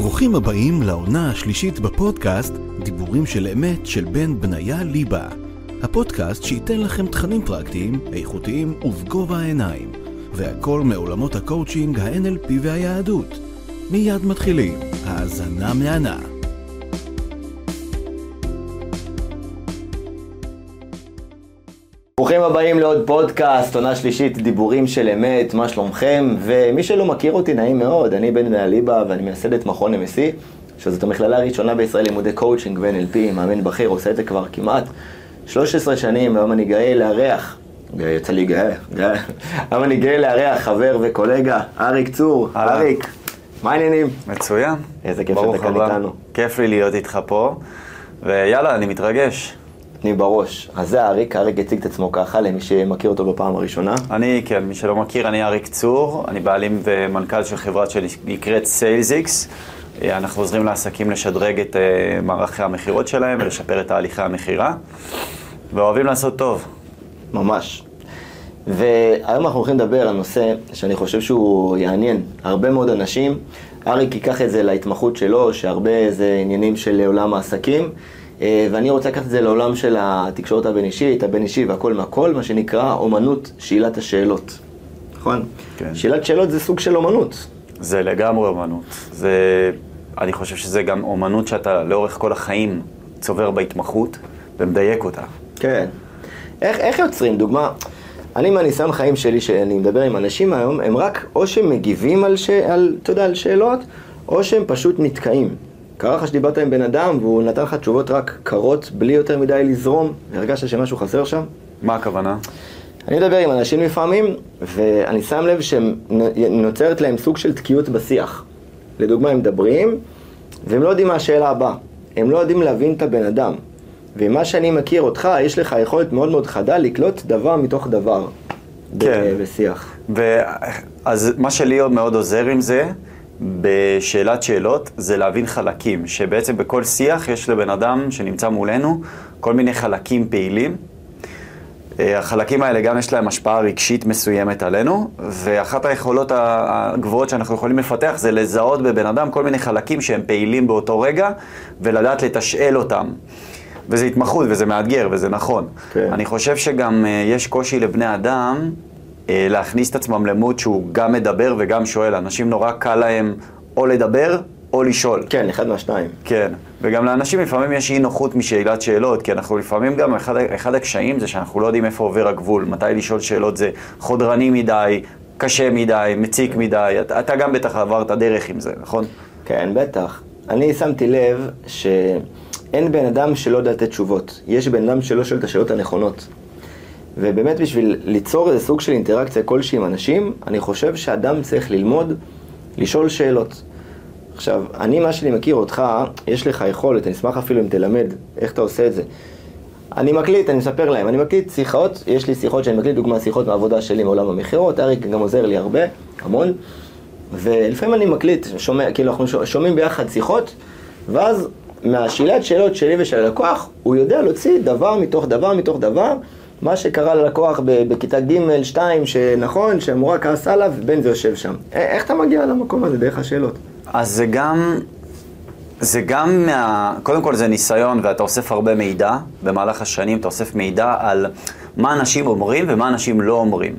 ברוכים הבאים לעונה השלישית בפודקאסט דיבורים של אמת של בן בניה ליבה. הפודקאסט שייתן לכם תכנים פרקטיים, איכותיים ובגובה העיניים. והכל מעולמות הקואוצ'ינג, ה-NLP והיהדות. מיד מתחילים, האזנה מהנה. ברוכים הבאים לעוד פודקאסט, עונה שלישית, דיבורים של אמת, מה שלומכם? ומי שלא מכיר אותי, נעים מאוד, אני בן אליבא ואני מייסד את מכון MSC, שזאת המכללה הראשונה בישראל לימודי קואוצ'ינג ו-NLP, מאמן בכיר, עושה את זה כבר כמעט 13 שנים, היום אני גאה לארח, יצא לי גאה, גאה, היום אני גאה לארח חבר וקולגה, אריק צור. אריק, מה העניינים? מצוין. איזה כיף שאתה כאן. איתנו. כיף לי להיות איתך פה, ויאללה, אני מתרגש. אני בראש. אז זה אריק, אריק הציג את עצמו ככה, למי שמכיר אותו בפעם הראשונה. אני, כן, מי שלא מכיר, אני אריק צור, אני בעלים ומנכ"ל של חברה שנקראת SalesX. אנחנו עוזרים לעסקים לשדרג את אה, מערכי המכירות שלהם ולשפר את תהליכי המכירה, ואוהבים לעשות טוב. ממש. והיום אנחנו הולכים לדבר על נושא שאני חושב שהוא יעניין הרבה מאוד אנשים. אריק ייקח את זה להתמחות שלו, שהרבה זה עניינים של עולם העסקים, ואני רוצה לקחת את זה לעולם של התקשורת הבין-אישית, הבין-אישי והכל מהכל, מה שנקרא אומנות שאלת השאלות. נכון? כן. שאלת שאלות זה סוג של אומנות. זה לגמרי אומנות. זה, אני חושב שזה גם אומנות שאתה לאורך כל החיים צובר בהתמחות ומדייק אותה. כן. איך, איך יוצרים? דוגמה, אני מהניסיון חיים שלי, שאני מדבר עם אנשים היום, הם רק או שהם מגיבים על, ש... על, אתה יודע, על שאלות, או שהם פשוט נתקעים. קרה לך שדיברת עם בן אדם והוא נתן לך תשובות רק קרות, בלי יותר מדי לזרום, והרגשת שמשהו חסר שם? מה הכוונה? אני מדבר עם אנשים לפעמים, ואני שם לב שנוצרת להם סוג של תקיעות בשיח. לדוגמה, הם מדברים, והם לא יודעים מה השאלה הבאה. הם לא יודעים להבין את הבן אדם. ומה שאני מכיר אותך, יש לך יכולת מאוד מאוד חדה לקלוט דבר מתוך דבר. כן. בשיח. ו... אז מה שלי עוד מאוד עוזר עם זה, בשאלת שאלות, זה להבין חלקים, שבעצם בכל שיח יש לבן אדם שנמצא מולנו כל מיני חלקים פעילים. אה, החלקים האלה גם יש להם השפעה רגשית מסוימת עלינו, ואחת היכולות הגבוהות שאנחנו יכולים לפתח זה לזהות בבן אדם כל מיני חלקים שהם פעילים באותו רגע, ולדעת לתשאל אותם. וזה התמחות וזה מאתגר וזה נכון. כן. אני חושב שגם אה, יש קושי לבני אדם להכניס את עצמם למוד שהוא גם מדבר וגם שואל. אנשים נורא קל להם או לדבר או לשאול. כן, אחד מהשניים. כן, וגם לאנשים לפעמים יש אי נוחות משאלת שאלות, כי אנחנו לפעמים גם, אחד, אחד הקשיים זה שאנחנו לא יודעים איפה עובר הגבול, מתי לשאול שאלות זה חודרני מדי, קשה מדי, מציק מדי, אתה, אתה גם בטח עברת דרך עם זה, נכון? כן, בטח. אני שמתי לב שאין בן אדם שלא יודע לתת תשובות. יש בן אדם שלא שואל את השאלות הנכונות. ובאמת בשביל ליצור איזה סוג של אינטראקציה כלשהי עם אנשים, אני חושב שאדם צריך ללמוד לשאול שאלות. עכשיו, אני, מה שאני מכיר אותך, יש לך יכולת, אני אשמח אפילו אם תלמד איך אתה עושה את זה. אני מקליט, אני מספר להם, אני מקליט שיחות, יש לי שיחות שאני מקליט, דוגמה שיחות מהעבודה שלי מעולם המכירות, אריק גם עוזר לי הרבה, המון, ולפעמים אני מקליט, שומע, כאילו אנחנו שומע- שומעים ביחד שיחות, ואז מהשאלת שאלות שלי ושל הלקוח, הוא יודע להוציא דבר מתוך דבר מתוך דבר, מה שקרה ללקוח בכיתה ג' 2, שנכון, שהמורה כעסה עליו, ובן זה יושב שם. איך אתה מגיע למקום הזה דרך השאלות? אז זה גם, זה גם מה... קודם כל זה ניסיון ואתה אוסף הרבה מידע, במהלך השנים אתה אוסף מידע על מה אנשים אומרים ומה אנשים לא אומרים.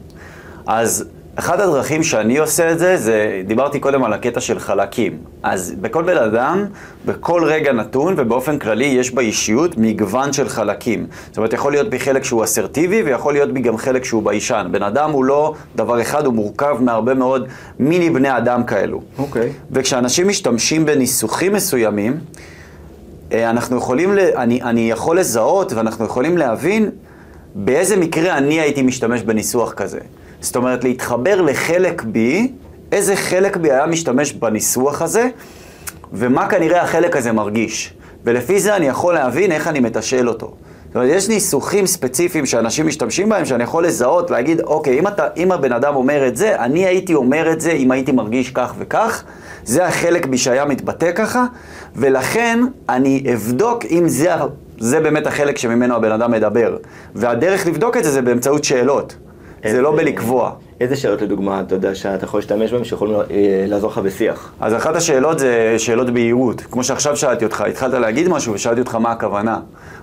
אז אחת הדרכים שאני עושה את זה, זה, דיברתי קודם על הקטע של חלקים. אז בכל בן אדם, בכל רגע נתון ובאופן כללי יש באישיות מגוון של חלקים. זאת אומרת, יכול להיות בי חלק שהוא אסרטיבי ויכול להיות בי גם חלק שהוא ביישן. בן אדם הוא לא דבר אחד, הוא מורכב מהרבה מאוד מיני בני אדם כאלו. אוקיי. וכשאנשים משתמשים בניסוחים מסוימים, אה, אנחנו יכולים. אני, אני יכול לזהות ואנחנו יכולים להבין באיזה מקרה אני הייתי משתמש בניסוח כזה. זאת אומרת, להתחבר לחלק בי, איזה חלק בי היה משתמש בניסוח הזה, ומה כנראה החלק הזה מרגיש. ולפי זה אני יכול להבין איך אני מתשאל אותו. זאת אומרת, יש ניסוחים ספציפיים שאנשים משתמשים בהם, שאני יכול לזהות, להגיד, אוקיי, אם, אתה, אם הבן אדם אומר את זה, אני הייתי אומר את זה אם הייתי מרגיש כך וכך, זה החלק בי שהיה מתבטא ככה, ולכן אני אבדוק אם זה, זה באמת החלק שממנו הבן אדם מדבר. והדרך לבדוק את זה זה באמצעות שאלות. זה לא בלקבוע. איזה שאלות לדוגמה, אתה יודע, שאתה יכול להשתמש בהן שיכולים אה, לעזור לך בשיח? אז אחת השאלות זה שאלות בהירות. כמו שעכשיו שאלתי אותך, התחלת להגיד משהו ושאלתי אותך מה הכוונה.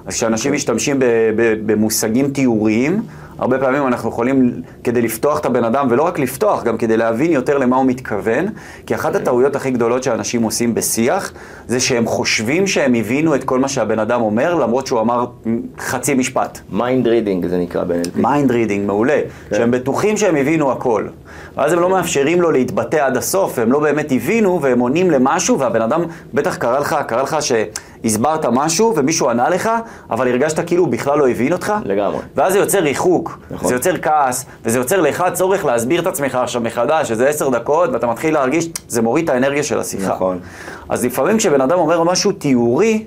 אז כשאנשים משתמשים ב- ב- במושגים תיאוריים, הרבה פעמים אנחנו יכולים, כדי לפתוח את הבן אדם, ולא רק לפתוח, גם כדי להבין יותר למה הוא מתכוון, כי אחת הטעויות הכי גדולות שאנשים עושים בשיח, זה שהם חושבים שהם הבינו את כל מה שהבן אדם אומר, למרות שהוא אמר חצי משפט. mind reading זה נקרא ב-NLP. mind reading, מעולה. כן. שהם בטוחים שהם הבינו הכל. ואז הם לא מאפשרים לו להתבטא עד הסוף, והם לא באמת הבינו, והם עונים למשהו, והבן אדם בטח קרא לך, קרא לך שהסברת משהו, ומישהו ענה לך, אבל הרגשת כאילו הוא בכלל לא הבין אותך. לגמרי. ואז זה יוצר ריחוק, נכון. זה יוצר כעס, וזה יוצר לך צורך להסביר את עצמך עכשיו מחדש, שזה עשר דקות, ואתה מתחיל להרגיש, זה מוריד את האנרגיה של השיחה. נכון. אז לפעמים כשבן אדם אומר משהו תיאורי,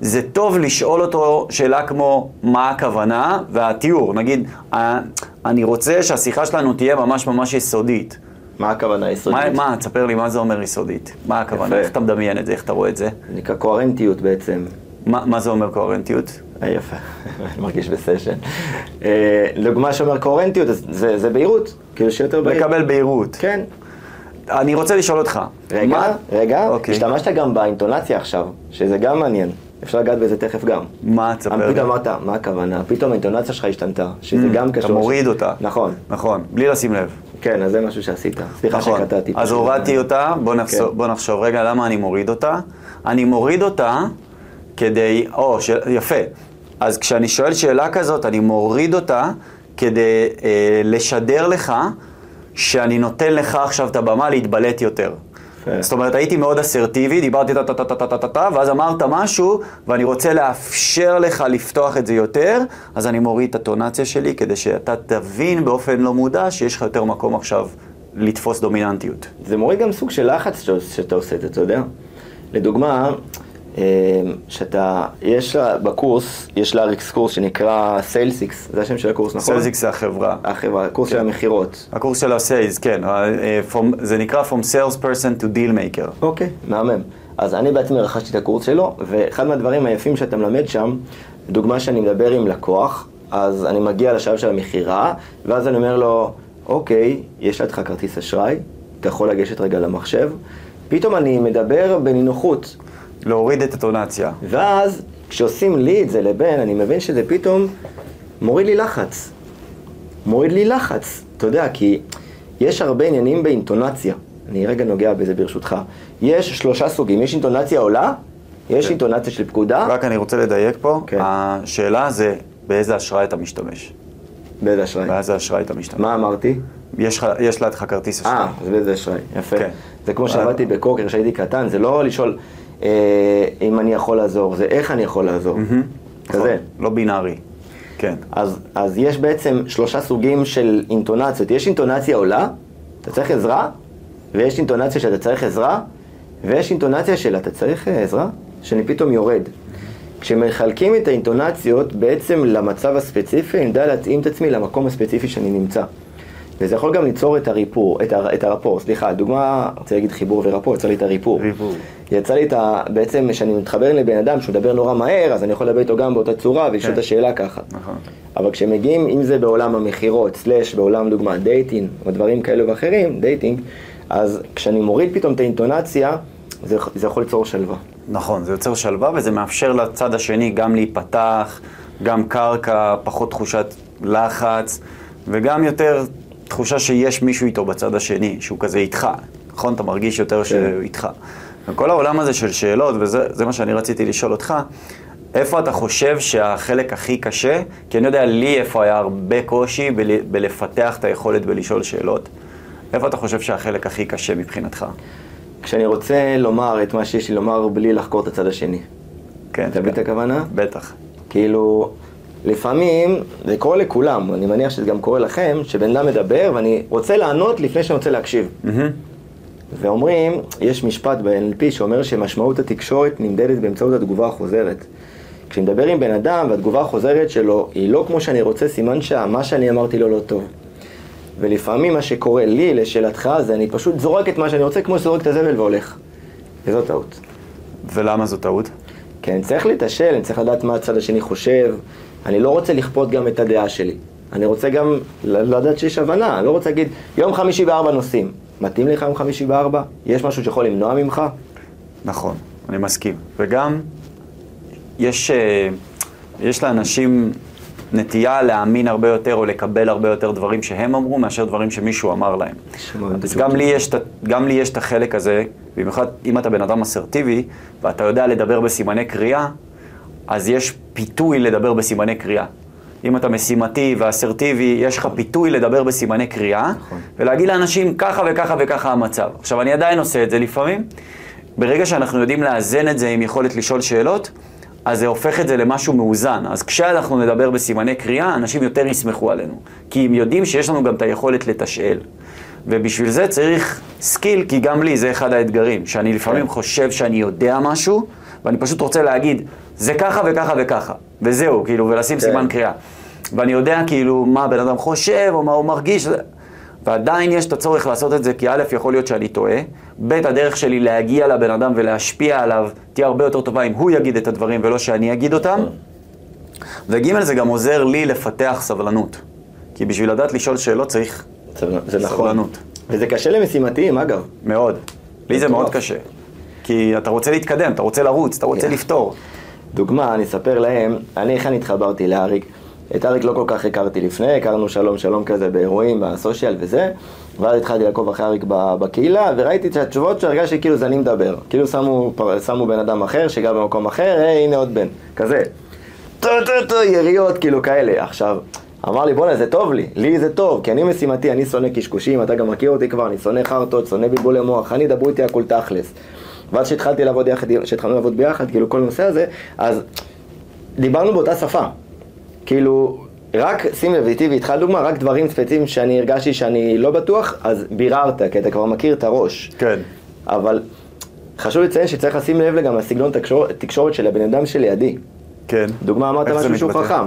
זה טוב לשאול אותו שאלה כמו מה הכוונה והתיאור. נגיד, "אה, אני רוצה שהשיחה שלנו תהיה ממש ממש יסודית. מה הכוונה היסודית? מה, מה, תספר לי מה זה אומר יסודית. מה הכוונה? יפה. איך אתה מדמיין את זה? איך אתה רואה את זה? נקרא קוהרנטיות בעצם. מה, מה זה אומר קוהרנטיות? אה, יפה, אני מרגיש בסשן. אה, דוגמה שאומר קוהרנטיות, זה זה בהירות, כאילו שיותר בהיר. לקבל בהירות. כן. אני רוצה לשאול אותך. רגע, מה- רגע, אוקיי. השתמשת גם באינטונציה עכשיו, שזה גם מעניין. אפשר לגעת בזה תכף גם. מה, תספר לי. פתאום אמרת, מה הכוונה? פתאום האינטונציה שלך השתנתה, שזה גם קשור. אתה מוריד אותה. נכון, נכון, בלי לשים לב. כן, אז זה משהו שעשית. סליחה נכון. שקטעתי. אז. הורדתי אותה, בוא נחשוב, כן. בוא נחשוב רגע למה אני מוריד אותה. אני מוריד אותה כדי, או, ש... יפה. אז כשאני שואל שאלה כזאת, אני מוריד אותה כדי אה, לשדר לך שאני נותן לך עכשיו את הבמה להתבלט יותר. יפה. זאת אומרת, הייתי מאוד אסרטיבי, דיברתי טה-טה-טה-טה-טה-טה, ואז אמרת משהו, ואני רוצה לאפשר לך לפתוח את זה יותר, אז אני מוריד את הטונציה שלי, כדי שאתה תבין באופן לא מודע שיש לך יותר מקום עכשיו לתפוס דומיננטיות. זה מוריד גם סוג של לחץ שאתה, עושה את זה, אתה יודע? לדוגמה, שאתה, יש בקורס, יש לאריק קורס שנקרא SalesX, זה השם של הקורס, נכון? SalesX זה החברה. החברה, הקורס של כן. המכירות. הקורס של ה sales, כן, אה, from- זה נקרא From Sales Person to Deal Maker. אוקיי, מהמם. אז אני בעצמי רכשתי את הקורס שלו, ואחד מהדברים היפים שאתה מלמד שם, דוגמה שאני מדבר עם לקוח, אז אני מגיע לשלב של המכירה, ואז אני אומר לו, אוקיי, יש לך כרטיס אשראי, אתה יכול לגשת רגע למחשב, פתאום אני מדבר בנינוחות, להוריד את הטונציה. ואז כשעושים לי את זה לבן, אני מבין שזה פתאום מוריד לי לחץ. מוריד לי לחץ, אתה יודע, כי יש הרבה עניינים באינטונציה. אני רגע נוגע בזה ברשותך. יש שלושה סוגים, יש אינטונציה עולה, יש כן. אינטונציה של פקודה, רק אני רוצה לדייק פה, כן. השאלה זה באיזה אשראי אתה משתמש. באיזה אשראי. באיזה אשראי אתה משתמש. מה אמרתי? יש יש לידך כרטיס אשראי. אה, אז באיזה אשראי, יפה. כן. זה כמו שעבדתי בקוקר כשהייתי קטן, זה לא לשאול אם אני יכול לעזור, זה איך אני יכול לעזור. כזה. נכון, לא בינארי. כן. אז, אז יש בעצם שלושה סוגים של אינטונציות. יש אינטונציה עולה, אתה צריך עזרה, ויש אינטונציה שאתה צריך עזרה, ויש אינטונציה של אתה צריך אה, עזרה, שאני פתאום יורד. כשמחלקים את האינטונציות בעצם למצב הספציפי, אני יודע להתאים את עצמי למקום הספציפי שאני נמצא. וזה יכול גם ליצור את ה rapport, את, הר, את ה rapport, סליחה, דוגמה, רוצה להגיד חיבור ו rapport, יצא לי את ה rapport. rapport. יצא לי את ה... בעצם, כשאני מתחבר לבן אדם שהוא מדבר נורא מהר, אז אני יכול לדבר איתו גם באותה צורה ולשאול את כן. השאלה ככה. נכון. אבל כשמגיעים, אם זה בעולם המכירות, slash בעולם דוגמה dating, או דברים כאלו ואחרים, dating, אז כשאני מוריד פתאום את האינטונציה, זה, זה יכול ליצור שלווה. נכון, זה יוצר שלווה וזה מאפשר לצד השני גם להיפתח, גם קרקע, פחות תחושת לחץ, וגם יותר תחושה שיש מישהו איתו בצד השני, שהוא כזה איתך, נכון? אתה מרגיש יותר שהוא איתך. וכל העולם הזה של שאלות, וזה זה מה שאני רציתי לשאול אותך, איפה אתה חושב שהחלק הכי קשה, כי אני יודע לי איפה היה הרבה קושי בל, בלפתח את היכולת בלשאול שאלות, איפה אתה חושב שהחלק הכי קשה מבחינתך? כשאני רוצה לומר את מה שיש לי לומר בלי לחקור את הצד השני. כן, אתה מבין את הכוונה? בטח. כאילו, לפעמים, זה קורה לכולם, אני מניח שזה גם קורה לכם, שבן אדם מדבר ואני רוצה לענות לפני שאני רוצה להקשיב. מהמם. ואומרים, יש משפט ב-NLP שאומר שמשמעות התקשורת נמדדת באמצעות התגובה החוזרת. כשנדבר עם בן אדם והתגובה החוזרת שלו היא לא כמו שאני רוצה, סימן שמה שאני אמרתי לו לא טוב. ולפעמים מה שקורה לי, לשאלתך, זה אני פשוט זורק את מה שאני רוצה כמו שזורק את הזבל והולך. וזו טעות. ולמה זו טעות? כי אני צריך להתעשל, אני צריך לדעת מה הצד השני חושב, אני לא רוצה לכפות גם את הדעה שלי. אני רוצה גם לדעת שיש הבנה, אני לא רוצה להגיד, יום חמישי בארבע נוסעים. מתאים לך יום חמישי בארבע? יש משהו שיכול למנוע ממך? נכון, אני מסכים. וגם, יש, אה, יש לאנשים נטייה להאמין הרבה יותר או לקבל הרבה יותר דברים שהם אמרו מאשר דברים שמישהו אמר להם. אז. גם לי, יש, גם לי יש את החלק הזה, במיוחד אם אתה בן אדם אסרטיבי ואתה יודע לדבר בסימני קריאה, אז יש פיתוי לדבר בסימני קריאה. אם אתה משימתי ואסרטיבי, יש לך פיתוי לדבר בסימני קריאה, נכון. ולהגיד לאנשים ככה וככה וככה המצב. עכשיו, אני עדיין עושה את זה לפעמים. ברגע שאנחנו יודעים לאזן את זה עם יכולת לשאול שאלות, אז זה הופך את זה למשהו מאוזן. אז כשאנחנו נדבר בסימני קריאה, אנשים יותר יסמכו עלינו. כי הם יודעים שיש לנו גם את היכולת לתשאל. ובשביל זה צריך skill, כי גם לי זה אחד האתגרים, שאני לפעמים כן. חושב שאני יודע משהו, ואני פשוט רוצה להגיד, זה ככה וככה וככה, וזהו, כאילו, ולשים כן. סימן קריאה. ואני יודע כאילו מה הבן אדם חושב, או מה הוא מרגיש, ועדיין יש את הצורך לעשות את זה, כי א', יכול להיות שאני טועה, ב', הדרך שלי להגיע לבן אדם ולהשפיע עליו תהיה הרבה יותר טובה אם הוא יגיד את הדברים ולא שאני אגיד אותם. וג', זה גם עוזר לי לפתח סבלנות. כי בשביל לדעת לשאול שאלות צריך זה נכון. סבלנות. וזה קשה למשימתיים, אגב. מאוד. לי זה. מאוד קשה. כי אתה רוצה להתקדם, אתה רוצה לרוץ, אתה רוצה כן. לפתור. דוגמה, אני אספר להם, אני איך אני התחברתי לאריק. את אריק לא כל כך הכרתי לפני, הכרנו שלום שלום כזה באירועים, בסושיאל וזה, ואז התחלתי לעקוב אחרי אריק בקהילה, וראיתי את התשובות שלו, הרגשתי כאילו זה אני מדבר. כאילו שמו, שמו בן אדם אחר שגר במקום אחר, היי, הנה עוד בן. כזה. טו טו טו, יריות, כאילו כאלה. עכשיו, אמר לי, בואנה, זה טוב לי, לי זה טוב, כי אני משימתי, אני שונא קשקושים, אתה גם מכיר אותי כבר, אני שונא חרטות, שונא בלבולי מוח, אני דברו איתי הכל תכלס. ואז כשהתחלתי לעבוד יחד, כשהתחלנו לעבוד ביחד, כאילו כל הנושא הזה, אז דיברנו באותה שפה. כאילו, רק, שים לב, איתי ואיתך דוגמה, רק דברים ספציפיים שאני הרגשתי שאני לא בטוח, אז ביררת, כי אתה כבר מכיר את הראש. כן. אבל חשוב לציין שצריך לשים לב גם לסגנון תקשור- תקשורת של הבן אדם שלידי. כן. דוגמה, אמרת משהו שהוא? חכם.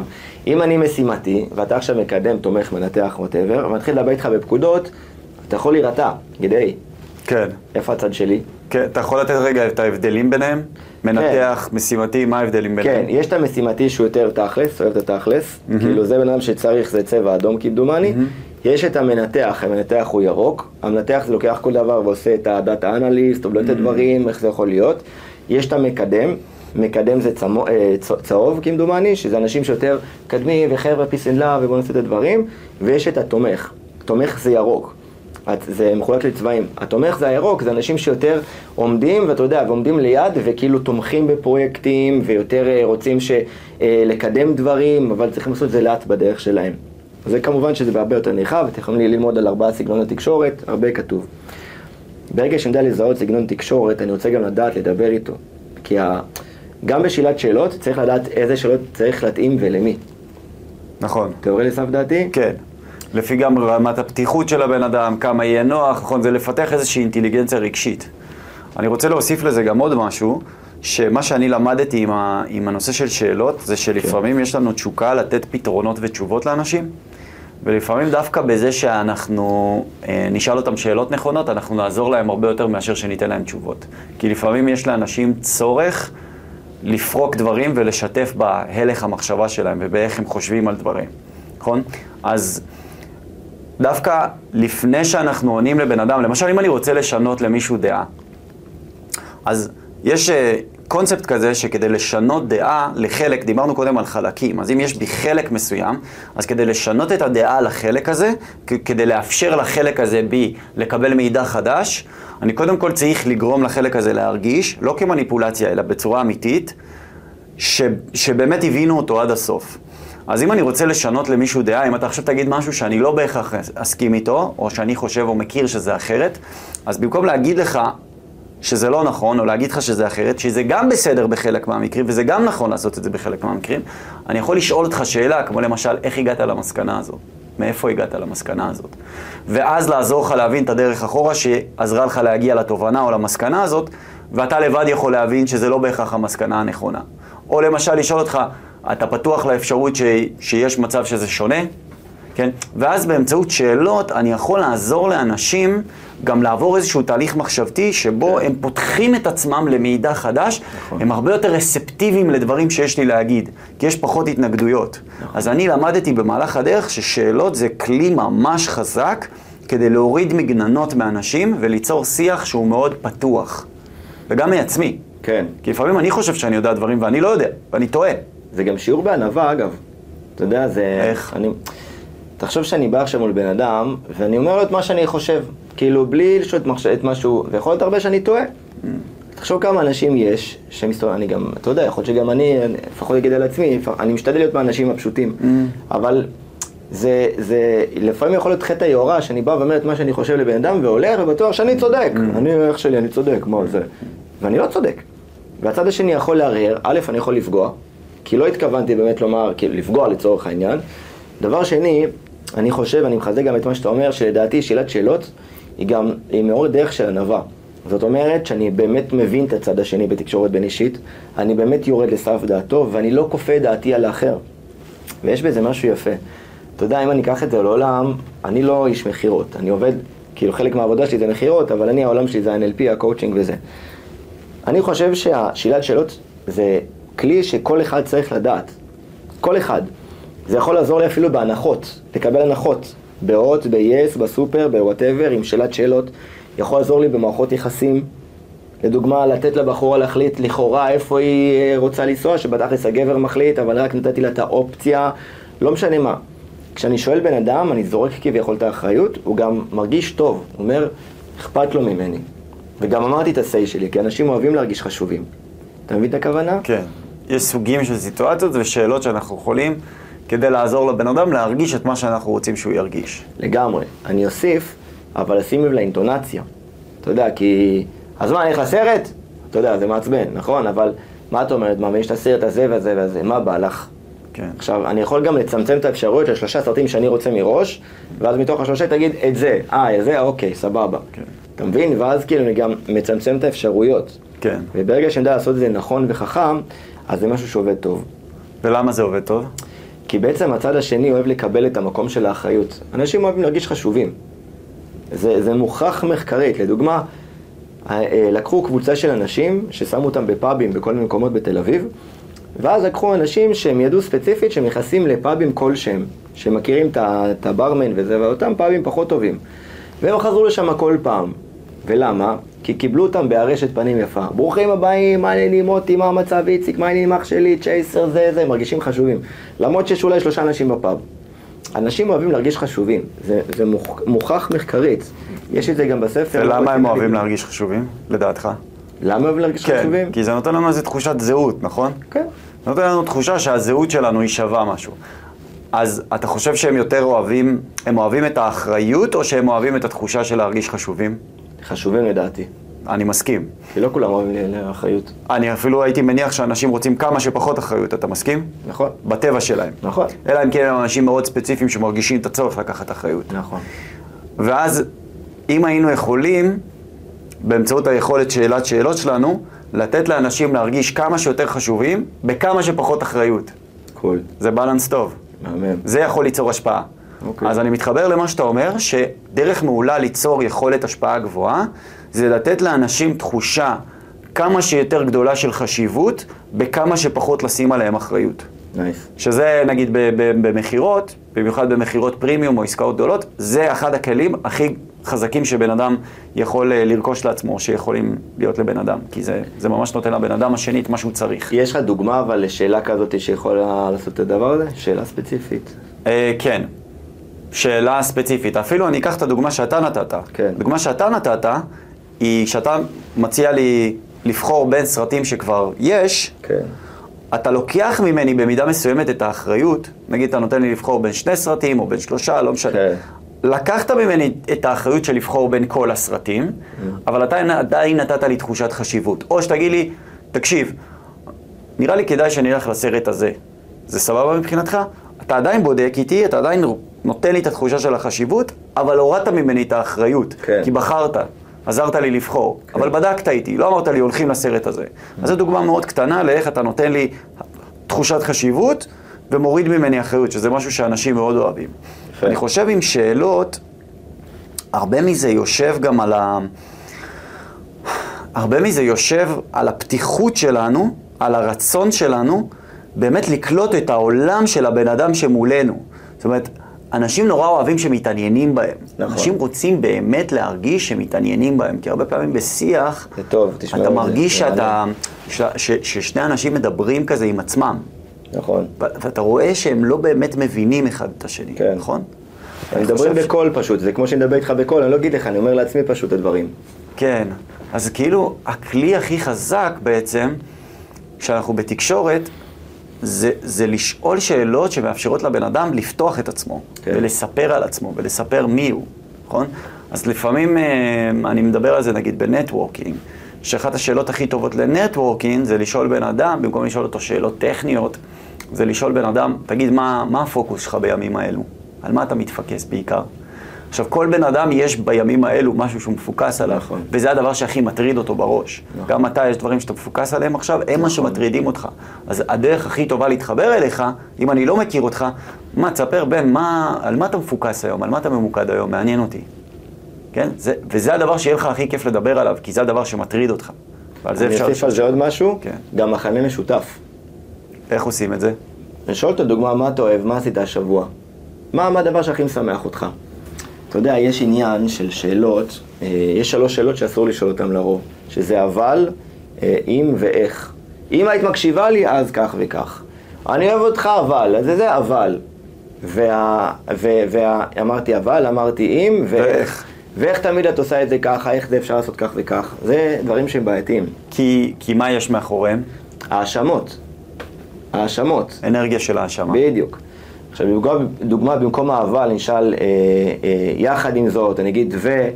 אם אני משימתי, ואתה עכשיו מקדם, תומך, מנתח, ווטאבר, ומתחיל לדבר איתך בפקודות, אתה יכול להירתע. היי, כן. איפה הצד שלי? כן, אתה יכול לתת רגע את ההבדלים ביניהם? מנתח, משימתי, מה ההבדלים כן, ביניהם? יש את המשימתי שהוא יותר תכלס, אוהב את התכלס, כאילו זה בן אדם שצריך, זה צבע אדום כמדומני. יש את המנתח, המנתח הוא ירוק, המנתח זה לוקח כל דבר ועושה את ה data analyst, או לא את הדברים, איך זה יכול להיות. יש את המקדם, מקדם זה צמו, אה, צהוב כמדומני, שזה אנשים שיותר קדמים וחבר'ה and love ובואו נעשה את הדברים, ויש את התומך, תומך זה ירוק. זה מחולק לצבעים. התומך זה הירוק, זה אנשים שיותר עומדים, ואתה יודע, ועומדים ליד, וכאילו תומכים בפרויקטים, ויותר אה, רוצים ש, אה, לקדם דברים, אבל צריכים לעשות את זה לאט בדרך שלהם. זה כמובן שזה בהרבה יותר נרחב, אתם יכולים ללמוד על ארבעה סגנון התקשורת, הרבה כתוב. ברגע שאני יודע לזהות סגנון תקשורת, אני רוצה גם לדעת לדבר איתו. כי ה... גם בשאלת שאלות, צריך לדעת איזה שאלות צריך להתאים ולמי. נכון. אתה יורד לסף דעתי? כן. לפי גם רמת הפתיחות של הבן אדם, כמה יהיה נוח, נכון? זה לפתח איזושהי אינטליגנציה רגשית. אני רוצה להוסיף לזה גם עוד משהו, שמה שאני למדתי עם, ה, עם הנושא של שאלות, זה שלפעמים יש לנו תשוקה לתת פתרונות ותשובות לאנשים, ולפעמים דווקא בזה שאנחנו אה, נשאל אותם שאלות נכונות, אנחנו נעזור להם הרבה יותר מאשר שניתן להם תשובות. כי לפעמים יש לאנשים צורך לפרוק דברים ולשתף בהלך המחשבה שלהם ובאיך הם חושבים על דברים, נכון? אז דווקא לפני שאנחנו עונים לבן אדם, למשל אם אני רוצה לשנות למישהו דעה, אז יש אה, קונספט כזה שכדי לשנות דעה לחלק, דיברנו קודם על חלקים, אז אם יש בי חלק מסוים, אז כדי לשנות את הדעה לחלק הזה, כדי לאפשר לחלק הזה בי לקבל מידע חדש, אני קודם כל צריך לגרום לחלק הזה להרגיש, לא כמניפולציה, אלא בצורה אמיתית, ש, שבאמת הבינו אותו עד הסוף. אז אם אני רוצה לשנות למישהו דעה, אם אתה עכשיו תגיד משהו שאני לא בהכרח אסכים איתו, או שאני חושב או מכיר שזה אחרת, אז במקום להגיד לך שזה לא נכון, או להגיד לך שזה אחרת, שזה גם בסדר בחלק מהמקרים, וזה גם נכון לעשות את זה בחלק מהמקרים, אני יכול לשאול אותך שאלה, כמו למשל, איך הגעת למסקנה הזאת? מאיפה הגעת למסקנה הזאת? ואז לעזור לך להבין את הדרך אחורה שעזרה לך להגיע לתובנה או למסקנה הזאת, ואתה לבד יכול להבין שזה לא בהכרח המסקנה הנכונה. או למשל לשאול אותך, אתה פתוח לאפשרות ש... שיש מצב שזה שונה? כן? ואז באמצעות שאלות אני יכול לעזור לאנשים גם לעבור איזשהו תהליך מחשבתי שבו הם פותחים את עצמם למידע חדש, הם הרבה יותר רספטיביים לדברים שיש לי להגיד, כי יש פחות התנגדויות. אז אני למדתי במהלך הדרך ששאלות זה כלי ממש חזק כדי להוריד מגננות מאנשים וליצור שיח שהוא מאוד פתוח. וגם מעצמי. כן. כי לפעמים אני חושב שאני יודע דברים ואני לא יודע, ואני טועה. זה גם שיעור בענווה, אגב. אתה יודע, זה... איך? אני... תחשוב שאני בא עכשיו מול בן אדם, ואני אומר לו את מה שאני חושב. כאילו, בלי לשאול את, מחש... את משהו, ויכול להיות הרבה שאני טועה. תחשוב כמה אנשים יש, שמסתובבים, אני גם, אתה יודע, יכול להיות שגם אני, לפחות אגיד על עצמי, אני משתדל להיות מהאנשים הפשוטים. אבל זה, זה, לפעמים יכול להיות חטא היוהרה, שאני בא ואומר את מה שאני חושב לבן אדם, והולך ובטוח שאני צודק. אני, איך שלי, אני צודק, מה זה? ואני לא צודק. והצד השני יכול לערער, א', אני יכול לפגוע, כי לא התכוונתי באמת לומר, כאילו לפגוע לצורך העניין. דבר שני, אני חושב, אני מחזק גם את מה שאתה אומר, שלדעתי שאלת שאלות היא גם, היא מאוד דרך של ענווה. זאת אומרת שאני באמת מבין את הצד השני בתקשורת בין אישית, אני באמת יורד לסף דעתו, ואני לא כופה את דעתי על האחר. ויש בזה משהו יפה. אתה יודע, אם אני אקח את זה לעולם, אני לא איש מכירות. אני עובד, כאילו חלק מהעבודה שלי זה מכירות, אבל אני, העולם שלי זה ה-NLP, הקואוצ'ינג וזה. אני חושב שהשאלת שאלות זה כלי שכל אחד צריך לדעת. כל אחד. זה יכול לעזור לי אפילו בהנחות, לקבל הנחות. ב HOT, ב-yes, בסופר, ב whatever, עם שאלת שאלות. יכול לעזור לי במערכות יחסים. לדוגמה, לתת לבחורה להחליט לכאורה איפה היא אה, רוצה לנסוע, שבתכלס הגבר מחליט, אבל רק נתתי לה את האופציה, לא משנה מה. כשאני שואל בן אדם, אני זורק כביכול את האחריות, הוא גם מרגיש טוב, הוא אומר, אכפת לו ממני. וגם אמרתי את ה-say שלי, כי אנשים אוהבים להרגיש חשובים. אתה מבין את הכוונה? כן. יש סוגים של סיטואציות ושאלות שאנחנו יכולים כדי לעזור לבן אדם להרגיש את מה שאנחנו רוצים שהוא ירגיש. לגמרי. אני אוסיף, אבל שים לב לאינטונציה. אתה יודע, כי... אז מה, אני הולך לסרט? אתה יודע, זה מעצבן, נכון? אבל מה את אומרת? מה, ויש את הסרט הזה והזה והזה, מה בא לך? כן. עכשיו, אני יכול גם לצמצם את האפשרויות של שלושה סרטים שאני רוצה מראש, ואז מתוך השלושה תגיד את זה, אה, את זה, אוקיי, סבבה. כן. אתה מבין? ואז כאילו אני גם מצמצם את האפשרויות. כן. וברגע שאני יודע לעשות את זה נכון וחכם, אז זה משהו שעובד טוב. ולמה זה עובד טוב? כי בעצם הצד השני אוהב לקבל את המקום של האחריות. אנשים אוהבים להרגיש חשובים. זה, זה מוכח מחקרית. לדוגמה, אה, לקחו קבוצה של אנשים ששמו אותם בפאבים בכל מיני מקומות בתל אביב, ואז לקחו אנשים שהם ידעו ספציפית שהם נכנסים לפאבים כלשהם, שמכירים את הברמן וזה, ואותם פאבים פחות טובים. והם חזרו לשם כל פעם. ולמה? כי קיבלו אותם בארשת פנים יפה. ברוכים הבאים, מה העניינים מוטי, מה המצב איציק, מה העניינים אח שלי, צ'ייסר, זה, זה, הם מרגישים חשובים. למרות שיש אולי שלושה אנשים בפאב. אנשים אוהבים להרגיש חשובים, זה, זה מוכ, מוכח מחקרית. יש את זה גם בספר. ולמה הם אוהבים להרגיש חשובים, לדעתך? למה אוהבים להרגיש כן, חשובים? כי זה נותן לנו איזו תחושת זהות, נכון? כן. זה נותן לנו תחושה שהזהות שלנו היא שווה משהו. אז אתה חושב שהם יותר אוהבים, הם אוהבים את האחריות, או שהם אוהבים את התחושה של להרגיש חשובים? חשובים לדעתי. אני מסכים. כי לא כולם אוהבים לאחריות. אני אפילו הייתי מניח שאנשים רוצים כמה שפחות אחריות, אתה מסכים? נכון. בטבע שלהם. נכון. אלא אם כן הם אנשים מאוד ספציפיים שמרגישים את הצורך לקחת אחריות. נכון. ואז, אם היינו יכולים, באמצעות היכולת שאלת שאלות שלנו, לתת לאנשים להרגיש כמה שיותר חשובים, בכמה שפחות אחריות. cool. זה balance טוב. מהמם. זה יכול ליצור השפעה. אוקיי. אז אני מתחבר למה שאתה אומר, שדרך מעולה ליצור יכולת השפעה גבוהה, זה לתת לאנשים תחושה כמה שיותר גדולה של חשיבות, בכמה שפחות לשים עליהם אחריות. nice. שזה נגיד במכירות, במיוחד במכירות פרימיום או עסקאות גדולות, זה אחד הכלים הכי חזקים שבן אדם יכול אה, לרכוש לעצמו, שיכולים להיות לבן אדם. כי זה, זה ממש נותן לבן אדם השני את מה שהוא צריך. יש לך דוגמה אבל לשאלה כזאת שיכולה לעשות את הדבר הזה? שאלה ספציפית. אה, כן. שאלה ספציפית. אפילו אני אקח את הדוגמה שאתה נתת. כן. דוגמה שאתה נתת, היא שאתה מציע לי לבחור בין סרטים שכבר יש, כן. אתה לוקח ממני במידה מסוימת את האחריות, נגיד אתה נותן לי לבחור בין שני סרטים או בין שלושה, לא משנה. כן. לקחת ממני את האחריות של לבחור בין כל הסרטים, Mm. אבל אתה עדיין נתת לי תחושת חשיבות. או שתגיד לי, תקשיב, נראה לי כדאי שאני אלך לסרט הזה. זה סבבה מבחינתך? אתה עדיין בודק איתי, אתה עדיין נותן לי את התחושה של החשיבות, אבל הורדת ממני את האחריות. כן. כי בחרת, עזרת לי לבחור. כן. אבל בדקת איתי, לא אמרת לי הולכים לסרט הזה. אז זו דוגמה מאוד קטנה לאיך אתה נותן לי תחושת חשיבות ומוריד ממני אחריות, שזה משהו שאנשים מאוד אוהבים. יפה. אני חושב עם שאלות, הרבה מזה יושב גם על ה... הרבה מזה יושב על הפתיחות שלנו, על הרצון שלנו, באמת לקלוט את העולם של הבן אדם שמולנו. זאת אומרת, אנשים נורא אוהבים שמתעניינים בהם. נכון. אנשים רוצים באמת להרגיש שמתעניינים בהם, כי הרבה פעמים בשיח, זה טוב, תשמעו אתה מרגיש זה שאתה, ש, ש, ששני אנשים מדברים כזה עם עצמם. נכון. ואתה רואה שהם לא באמת מבינים אחד את השני, כן. נכון? הם מדברים ש- בקול פשוט, זה כמו שאני מדבר איתך בקול, אני לא אגיד לך, אני אומר לעצמי פשוט את הדברים. כן. אז כאילו, הכלי הכי חזק בעצם, כשאנחנו בתקשורת, זה, זה לשאול שאלות שמאפשרות לבן אדם לפתוח את עצמו, כן. ולספר על עצמו, ולספר מי הוא, נכון? אז לפעמים, אה, אני מדבר על זה נגיד ב networking, שאחת השאלות הכי טובות לנטוורקינג זה לשאול בן אדם, במקום לשאול אותו שאלות טכניות, זה לשאול בן אדם, תגיד, מה, מה הפוקוס שלך בימים האלו? על מה אתה מתפקס בעיקר? עכשיו, כל בן אדם יש בימים האלו משהו שהוא מפוקס עליו, נכון. וזה הדבר שהכי מטריד אותו בראש. נכון. גם אתה, יש דברים שאתה מפוקס עליהם עכשיו, הם מה שמטרידים אותך. אז הדרך הכי טובה להתחבר אליך, אם אני לא מכיר אותך, מה, תספר, בן, מה, על מה אתה מפוקס היום? על מה אתה ממוקד היום? מעניין אותי. כן? זה, וזה הדבר שיהיה לך הכי כיף לדבר עליו, כי זה הדבר שמטריד אותך. ועל זה אני אפשר... אוסיף על זה עוד משהו, כן. גם מחנה משותף. איך עושים את זה? אני שואל אותו דוגמה, מה אתה אוהב, מה עשית השבוע? מה, מה הדבר שהכי משמח אותך? אתה יודע, יש עניין של שאלות, אה, יש שלוש שאלות שאסור לשאול אותן לרוב, שזה אבל, אה, אם ואיך. אם היית מקשיבה לי, אז כך וכך. אני אוהב אותך אבל, אז זה אבל. וה... ו... וה... אמרתי אבל, אמרתי אם. ואיך. ואיך תמיד את עושה את זה ככה, איך זה אפשר לעשות כך וכך. זה דברים שהם בעייתיים. כי, כי מה יש מאחוריהם? האשמות. האשמות. אנרגיה של האשמה. בדיוק. עכשיו, דוגמה, במקום אהבה, אשאל אה, אה, יחד עם זאת, אני אגיד ו,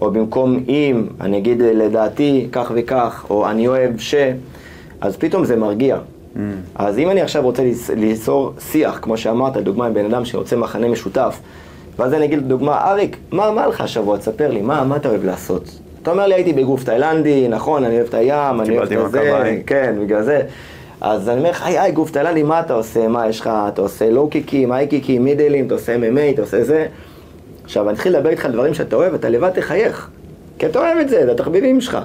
או במקום אם, אני אגיד אה, לדעתי כך וכך, או אני אוהב ש, אז פתאום זה מרגיע. Mm. אז אם אני עכשיו רוצה ליצ- ליצור שיח, כמו שאמרת, דוגמה עם בן אדם שרוצה מחנה משותף, ואז אני אגיד לו דוגמה, אריק, מה, מה לך השבוע? תספר לי, מה, מה אתה אוהב לעשות? אתה אומר לי, הייתי בגוף תאילנדי, נכון, אני אוהב את הים, אני אוהב את זה. כן, בגלל זה. אז אני אומר לך, היי, היי, גוף תאילנדי, מה אתה עושה? מה יש לך? אתה עושה לואו קיקים, היי קיקים, מידלים, אתה עושה MMA, אתה עושה זה. עכשיו, אני אתחיל לדבר איתך על דברים שאתה אוהב, אתה לבד תחייך. כי אתה אוהב את זה, זה התחביבים שלך.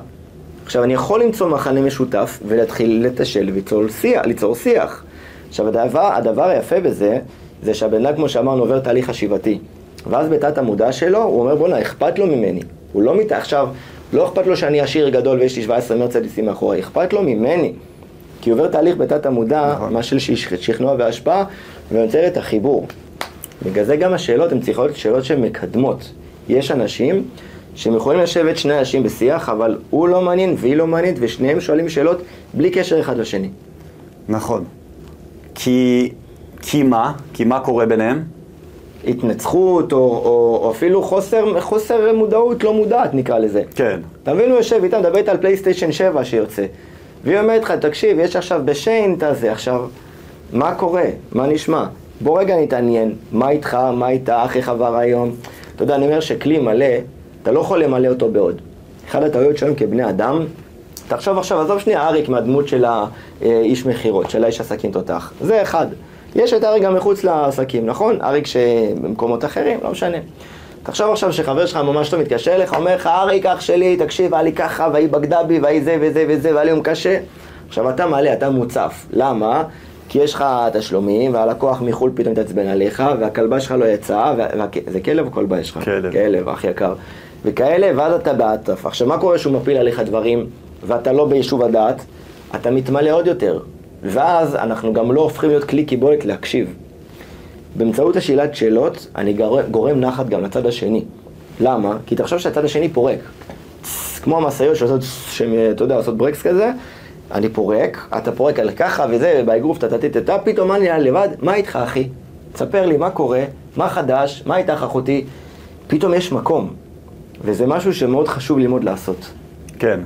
עכשיו, אני יכול למצוא מחנה משותף ולהתחיל לתשל וליצור שיח. ליצור שיח. עכשיו, הדבר, הדבר היפה בזה, זה שהבן אדם, כמו שאמרנו, עובר תהליך חשיבתי. ואז בתת המודע שלו, הוא אומר, בואנה, אכפת לו ממני. הוא לא מת... עכשיו, לא אכפת לו שאני עשיר גדול ויש לי 17 מרצדיסים מאחורי, אכפת לו ממני. כי עובר תהליך בתת המודע, נכון. מה של שכ- שכנוע והשפעה, ויוצר את החיבור. בגלל זה גם השאלות הן צריכות להיות שאלות שהן מקדמות. יש אנשים שהם יכולים לשבת שני אנשים בשיח, אבל הוא לא מעניין והיא לא מעניינת, ושניהם שואלים שאלות בלי קשר אחד לשני. נכון. כי, כי מה? כי מה קורה ביניהם? התנצחות, או, או, או אפילו חוסר, חוסר מודעות לא מודעת נקרא לזה. כן. אתה מבין, הוא יושב איתה, מדבר איתה על פלייסטיישן 7 שיוצא. והיא אומרת לך, תקשיב, יש עכשיו בשיין את הזה, עכשיו, מה קורה? מה נשמע? בוא רגע נתעניין, מה איתך, מה איתך, איך עבר היום? אתה יודע, אני אומר שכלי מלא, אתה לא יכול למלא אותו בעוד. אחת הטעויות שלנו כבני אדם, תחשוב עכשיו, עזוב שנייה אריק מהדמות של האיש מכירות, של האיש עסקים תותח. זה אחד. יש את אריק גם מחוץ לעסקים, נכון? אריק שבמקומות אחרים, לא משנה. תחשוב עכשיו שחבר שלך ממש לא מתקשר אליך, אומר לך, אריק אח שלי, תקשיב, היה לי ככה, והיא בגדה בי, והיא זה וזה וזה, והיה לי יום קשה. עכשיו אתה מעלה, אתה מוצף. למה? כי יש לך תשלומים, והלקוח מחו"ל פתאום מתעצבן עליך, והכלבה שלך לא יצאה, וה... זה כלב או כלבה יש לך? כלב. כלב, אח יקר. וכאלה, ואז אתה באטרף. עכשיו, מה קורה שהוא מפיל עליך דברים, ואתה לא ביישוב הדעת? אתה מתמלא עוד יותר. ואז אנחנו גם לא הופכים להיות כלי קיבולת להקשיב. באמצעות השאלת שאלות, אני גר- גורם נחת גם לצד השני. למה? כי תחשוב שהצד השני פורק. כמו המשאיות שעושות, אתה יודע, עושות ברקס כזה, אני פורק, אתה פורק על ככה וזה, ובאגרוף תתתתה, פתאום אני לבד, מה איתך אחי? תספר לי מה קורה, מה חדש, מה איתך אחותי? פתאום יש מקום. וזה משהו שמאוד חשוב ללמוד לעשות. כן.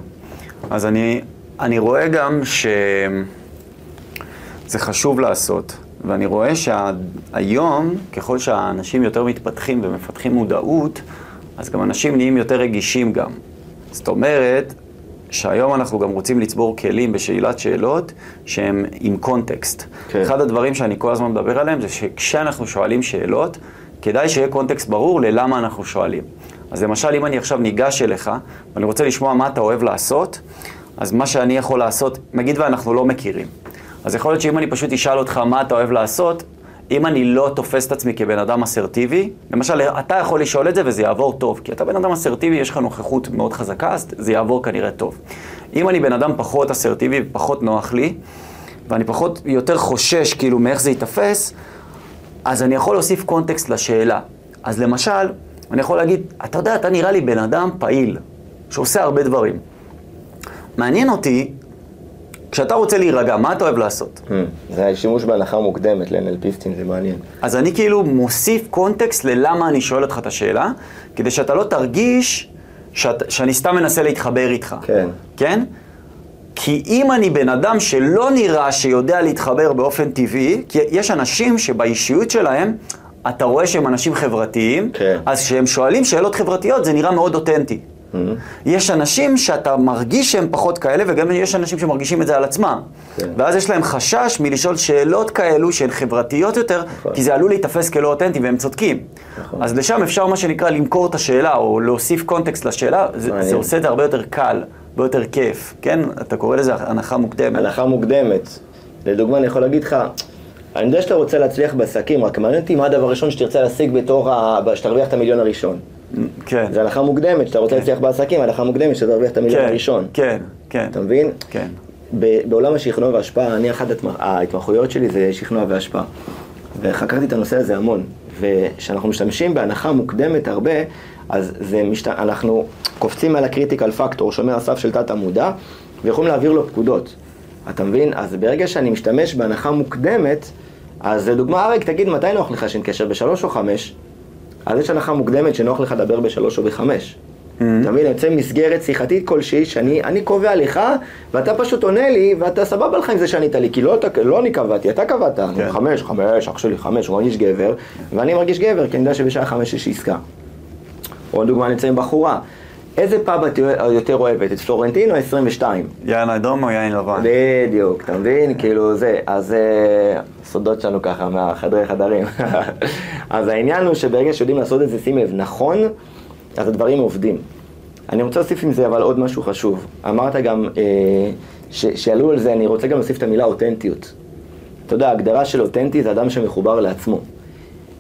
אז אני, אני רואה גם שזה חשוב לעשות, ואני רואה שהיום, ככל שהאנשים יותר מתפתחים ומפתחים מודעות, אז גם אנשים נהיים יותר רגישים גם. זאת אומרת, שהיום אנחנו גם רוצים לצבור כלים בשאלת שאלות שהם עם קונטקסט. כן. אחד הדברים שאני כל הזמן מדבר עליהם זה שכשאנחנו שואלים שאלות, כדאי שיהיה קונטקסט ברור ללמה אנחנו שואלים. אז למשל, אם אני עכשיו ניגש אליך, ואני רוצה לשמוע מה אתה אוהב לעשות, אז מה שאני יכול לעשות, נגיד ואנחנו לא מכירים. אז יכול להיות שאם אני פשוט אשאל אותך מה אתה אוהב לעשות, אם אני לא תופס את עצמי כבן אדם אסרטיבי, למשל, אתה יכול לשאול את זה וזה יעבור טוב, כי אתה בן אדם אסרטיבי, יש לך נוכחות מאוד חזקה, אז זה יעבור כנראה טוב. אם אני בן אדם פחות אסרטיבי ופחות נוח לי, ואני פחות, יותר חושש כאילו מאיך זה ייתפס, אז אני יכול להוסיף קונטקסט לשאלה. אז למשל, אני יכול להגיד, אתה יודע, אתה נראה לי בן אדם פעיל, שעושה הרבה דברים. מעניין אותי, כשאתה רוצה להירגע, מה אתה אוהב לעשות? Hmm, זה שימוש בהנחה מוקדמת לאנלפיסטים, זה מעניין. אז אני כאילו מוסיף קונטקסט ללמה אני שואל אותך את השאלה, כדי שאתה לא תרגיש שאת, שאני סתם מנסה להתחבר איתך. כן. כן? כי אם אני בן אדם שלא נראה שיודע להתחבר באופן טבעי, כי יש אנשים שבאישיות שלהם, אתה רואה שהם אנשים חברתיים, כן. אז כשהם שואלים שאלות חברתיות זה נראה מאוד אותנטי. Hmm. יש אנשים שאתה מרגיש שהם פחות כאלה, וגם יש אנשים שמרגישים את זה על עצמם. כן. ואז יש להם חשש מלשאול שאלות כאלו שהן חברתיות יותר, נכון. כי זה עלול להיתפס כלא אותנטי, והם צודקים. נכון. אז לשם אפשר מה שנקרא למכור את השאלה, או להוסיף קונטקסט לשאלה, זה, מעניין. זה עושה את זה הרבה יותר קל, הרבה יותר כיף, כן? אתה קורא לזה הנחה מוקדמת. הנחה מוקדמת. לדוגמה, אני יכול להגיד לך, אני יודע שאתה רוצה להצליח בעסקים, רק מעניין אותי מה הדבר הראשון שתרצה להשיג בתור, ה... שתרוויח את המיליון הראשון. כן. זה הנחה מוקדמת, שאתה רוצה להצליח בעסקים, הנחה מוקדמת שאתה תרוויח את המיליון כן, הראשון. כן, כן. אתה מבין? כן. ב- בעולם השכנוע וההשפעה, אני אחת ההתמח- ההתמחויות שלי זה שכנוע והשפעה. וחקרתי את הנושא הזה המון. וכשאנחנו משתמשים בהנחה מוקדמת הרבה, אז זה משת... אנחנו קופצים על הקריטיקל פקטור, שומר הסף של תת המודע, ויכולים להעביר לו פקודות. אתה מבין? אז ברגע שאני משתמש בהנחה מוקדמת, אז לדוגמה, אריק, תגיד, מתי נוח לך שאין קשר, בשלוש או חמש? אז יש הנחה מוקדמת שנוח לך לדבר בשלוש או בחמש. אתה מבין? יוצא מסגרת שיחתית כלשהי שאני אני קובע לך, ואתה פשוט עונה לי, ואתה סבבה לך עם זה שענית לי, כי לא, אתה, לא אני קבעתי, אתה קבעת. כן. חמש, חמש, אח שלי חמש, הוא מרגיש גבר, ואני מרגיש גבר, כי אני יודע שבשעה חמש יש עסקה. עוד דוגמה, אני אצא עם בחורה. איזה פאב את יותר אוהבת, את פלורנטין או 22? יין אדום או יין לבן? בדיוק, אתה מבין? כאילו זה, אז אה, סודות שלנו ככה מהחדרי חדרים. אז העניין הוא שברגע שיודעים לעשות את זה, שים לב, נכון, אז הדברים עובדים. אני רוצה להוסיף עם זה אבל עוד משהו חשוב. אמרת גם, אה, שעלו על זה, אני רוצה גם להוסיף את המילה אותנטיות. אתה יודע, ההגדרה של אותנטי זה אדם שמחובר לעצמו.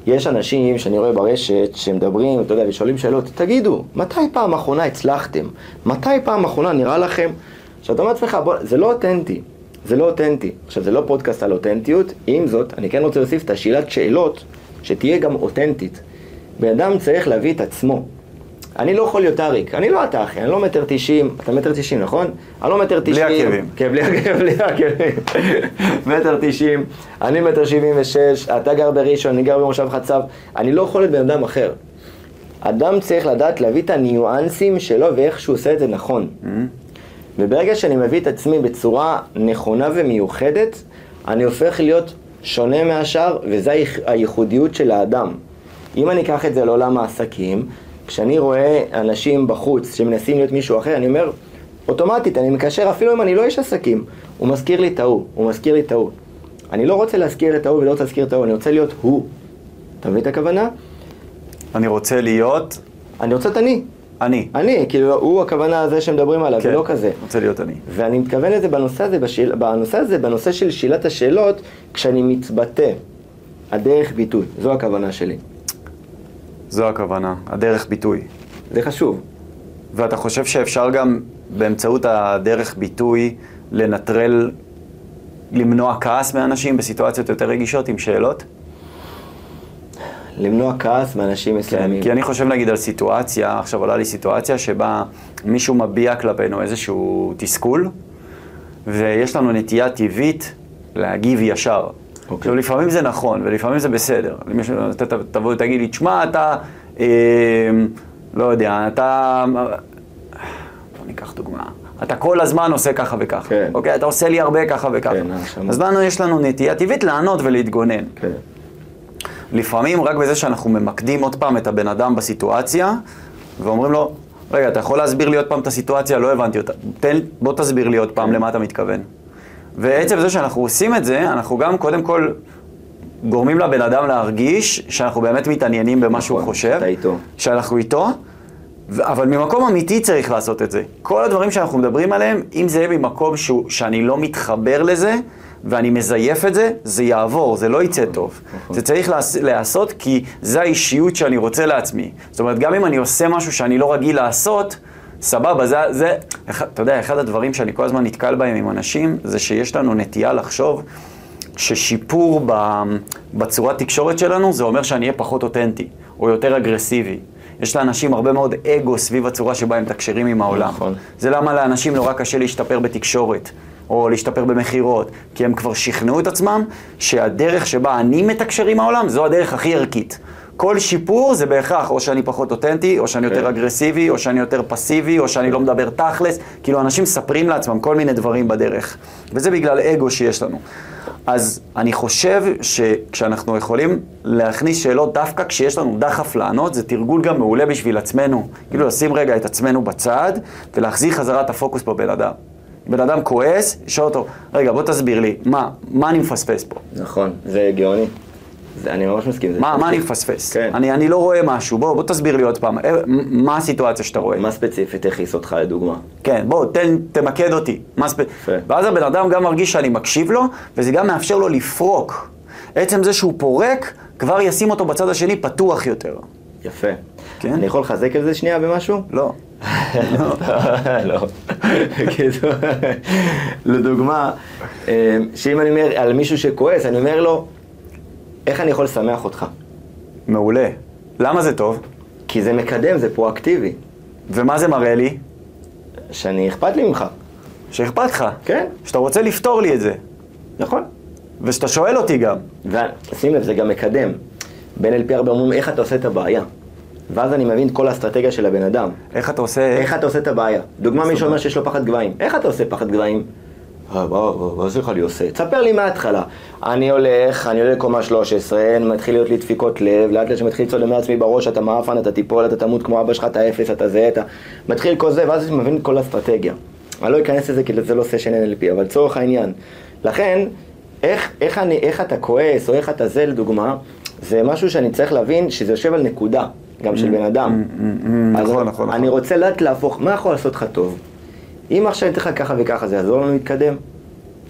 יש אנשים שאני רואה ברשת שמדברים, אתה יודע, ושואלים שאלות, תגידו, מתי פעם אחרונה הצלחתם? מתי פעם אחרונה נראה לכם? עכשיו אתה אומר לעצמך, בוא, זה לא אותנטי, זה לא אותנטי. עכשיו זה לא פודקאסט על אותנטיות, עם זאת, אני כן רוצה להוסיף את השאלת שאלות, שתהיה גם אותנטית. בן אדם צריך להביא את עצמו. אני לא יכול להיות אריק, אני לא אתה אחי, אני לא מטר תשעים, אתה מטר תשעים נכון? אני לא מטר תשעים. עקבים. כן, בלי עקבים, בלי עקבים. מטר תשעים, אני מטר שבעים ושש, אתה גר בראשון, אני גר במושב חצב, אני לא יכול להיות בן אדם אחר. אדם צריך לדעת להביא את הניואנסים שלו ואיך שהוא עושה את זה נכון. וברגע שאני מביא את עצמי בצורה נכונה ומיוחדת, אני הופך להיות שונה מהשאר, וזו הייח- הייחודיות של האדם. אם אני אקח את זה לעולם העסקים, כשאני רואה אנשים בחוץ שמנסים להיות מישהו אחר, אני אומר, אוטומטית, אני מקשר אפילו אם אני לא איש עסקים, הוא מזכיר לי את ההוא, הוא מזכיר לי את ההוא. אני לא רוצה להזכיר את ההוא ולא רוצה להזכיר את ההוא, אני רוצה להיות הוא. אתה מבין את הכוונה? אני רוצה להיות אני רוצה את אני. אני. אני, כאילו, הוא הכוונה הזה שמדברים עליו, כן, ולא כזה. רוצה להיות אני. ואני מתכוון לזה בנושא הזה, בשאל, בנושא הזה, בנושא של שאלת השאלות, כשאני מתבטא, הדרך ביטוי, זו הכוונה שלי. זו הכוונה, הדרך ביטוי. זה חשוב. ואתה חושב שאפשר גם באמצעות הדרך ביטוי לנטרל, למנוע כעס מאנשים בסיטואציות יותר רגישות עם שאלות? למנוע כעס מאנשים כן, מסוימים. כי אני חושב נגיד על סיטואציה, עכשיו עולה לי סיטואציה שבה מישהו מביע כלפינו איזשהו תסכול, ויש לנו נטייה טבעית להגיב ישר. אוקיי. עכשיו לפעמים זה נכון, ולפעמים זה בסדר. למישהו, אתה ת- תבוא ותגיד לי, תשמע, אתה, אה, לא יודע, אתה, בוא ניקח דוגמה. אתה כל הזמן עושה ככה וככה, כן. אוקיי? אתה עושה לי הרבה ככה וככה. כן. אז לנו יש לנו נטייה טבעית לענות ולהתגונן. כן. לפעמים רק בזה שאנחנו ממקדים עוד פעם את הבן אדם בסיטואציה, ואומרים לו, רגע, אתה יכול להסביר לי עוד פעם את הסיטואציה? לא הבנתי אותה. תן, בוא תסביר לי עוד פעם למה אתה מתכוון. ועצם זה שאנחנו עושים את זה, אנחנו גם קודם כל גורמים לבן אדם להרגיש שאנחנו באמת מתעניינים במה שהוא נכון, חושב. שאתה איתו. שאנחנו איתו, אבל ממקום אמיתי צריך לעשות את זה. כל הדברים שאנחנו מדברים עליהם, אם זה יהיה ממקום שהוא, שאני לא מתחבר לזה, ואני מזייף את זה, זה יעבור, זה לא יצא טוב. נכון. זה צריך להיעשות כי זה האישיות שאני רוצה לעצמי. זאת אומרת, גם אם אני עושה משהו שאני לא רגיל לעשות, סבבה, זה, זה, אתה יודע, אחד הדברים שאני כל הזמן נתקל בהם עם אנשים, זה שיש לנו נטייה לחשוב ששיפור בצורת תקשורת שלנו, זה אומר שאני אהיה פחות אותנטי, או יותר אגרסיבי. יש לאנשים הרבה מאוד אגו סביב הצורה שבה הם מתקשרים עם העולם. נכון. זה למה לאנשים נורא קשה להשתפר בתקשורת, או להשתפר במכירות, כי הם כבר שכנעו את עצמם שהדרך שבה אני מתקשר עם העולם, זו הדרך הכי ערכית. כל שיפור זה בהכרח או שאני פחות אותנטי, או שאני יותר כן. אגרסיבי, או שאני יותר פסיבי, או שאני לא מדבר תכלס. כאילו, אנשים מספרים לעצמם כל מיני דברים בדרך. וזה בגלל אגו שיש לנו. אז אני חושב שכשאנחנו יכולים להכניס שאלות דווקא כשיש לנו דחף לענות, זה תרגול גם מעולה בשביל עצמנו. כאילו לשים רגע את עצמנו בצד ולהחזיר חזרה את הפוקוס בבן אדם. בן אדם כועס, לשאול אותו, רגע, בוא תסביר לי, מה, מה אני מפספס פה? נכון, זה גאוני. זה, אני ממש מסכים. מה, מה אני. מפספס? כן. אני, אני לא רואה משהו, בוא, בוא תסביר לי עוד פעם, אה, מה הסיטואציה שאתה רואה? מה ספציפית הכעיס אותך לדוגמה? כן, בוא, תן, תמקד אותי. מה ספ... ואז הבן אדם גם מרגיש שאני מקשיב לו, וזה גם מאפשר לו לפרוק. עצם זה שהוא פורק, כבר ישים אותו בצד השני פתוח יותר. יפה. כן. אני יכול לחזק על זה שנייה במשהו? לא. לא. בקיצור, לדוגמה, אה, שאם אני אומר על מישהו שכועס, אני אומר לו, איך אני יכול לשמח אותך? מעולה. למה זה טוב? כי זה מקדם, זה פרואקטיבי. ומה זה מראה לי? שאני אכפת לי ממך. שאכפת לך. כן. שאתה רוצה לפתור לי את זה. נכון. ושאתה שואל אותי גם. ושים לב, זה גם מקדם. בין LP הרבה אומרים, איך אתה עושה את הבעיה? ואז אני מבין את כל האסטרטגיה של הבן אדם. איך אתה עושה... איך אתה עושה את הבעיה? דוגמה מישהו אומר שיש לו פחד גבהים. איך אתה עושה פחד גבהים? זה בכלל אני עושה? תספר לי מההתחלה. אני הולך, אני עולה לקומה 13, מתחיל להיות לי דפיקות לב, לאט לאט שמתחיל לצעוד מעצמי בראש, אתה מאפן, אתה תיפול, אתה תמות כמו אבא שלך, אתה אפס, אתה זה, אתה... מתחיל כל זה, ואז אני מבין את כל האסטרטגיה. אני לא אכנס לזה כי זה לא סשן NLP, אבל לצורך העניין. לכן, איך, איך, אני, איך אתה כועס, או איך אתה זה, לדוגמה, זה משהו שאני צריך להבין שזה יושב על נקודה, גם של בן אדם. אז נכון, נכון, אני נכון. רוצה לדעת להפוך, מה יכול לעשות לך טוב? אם עכשיו אני אתן לך ככה וככה, זה יעזור לנו להתקדם?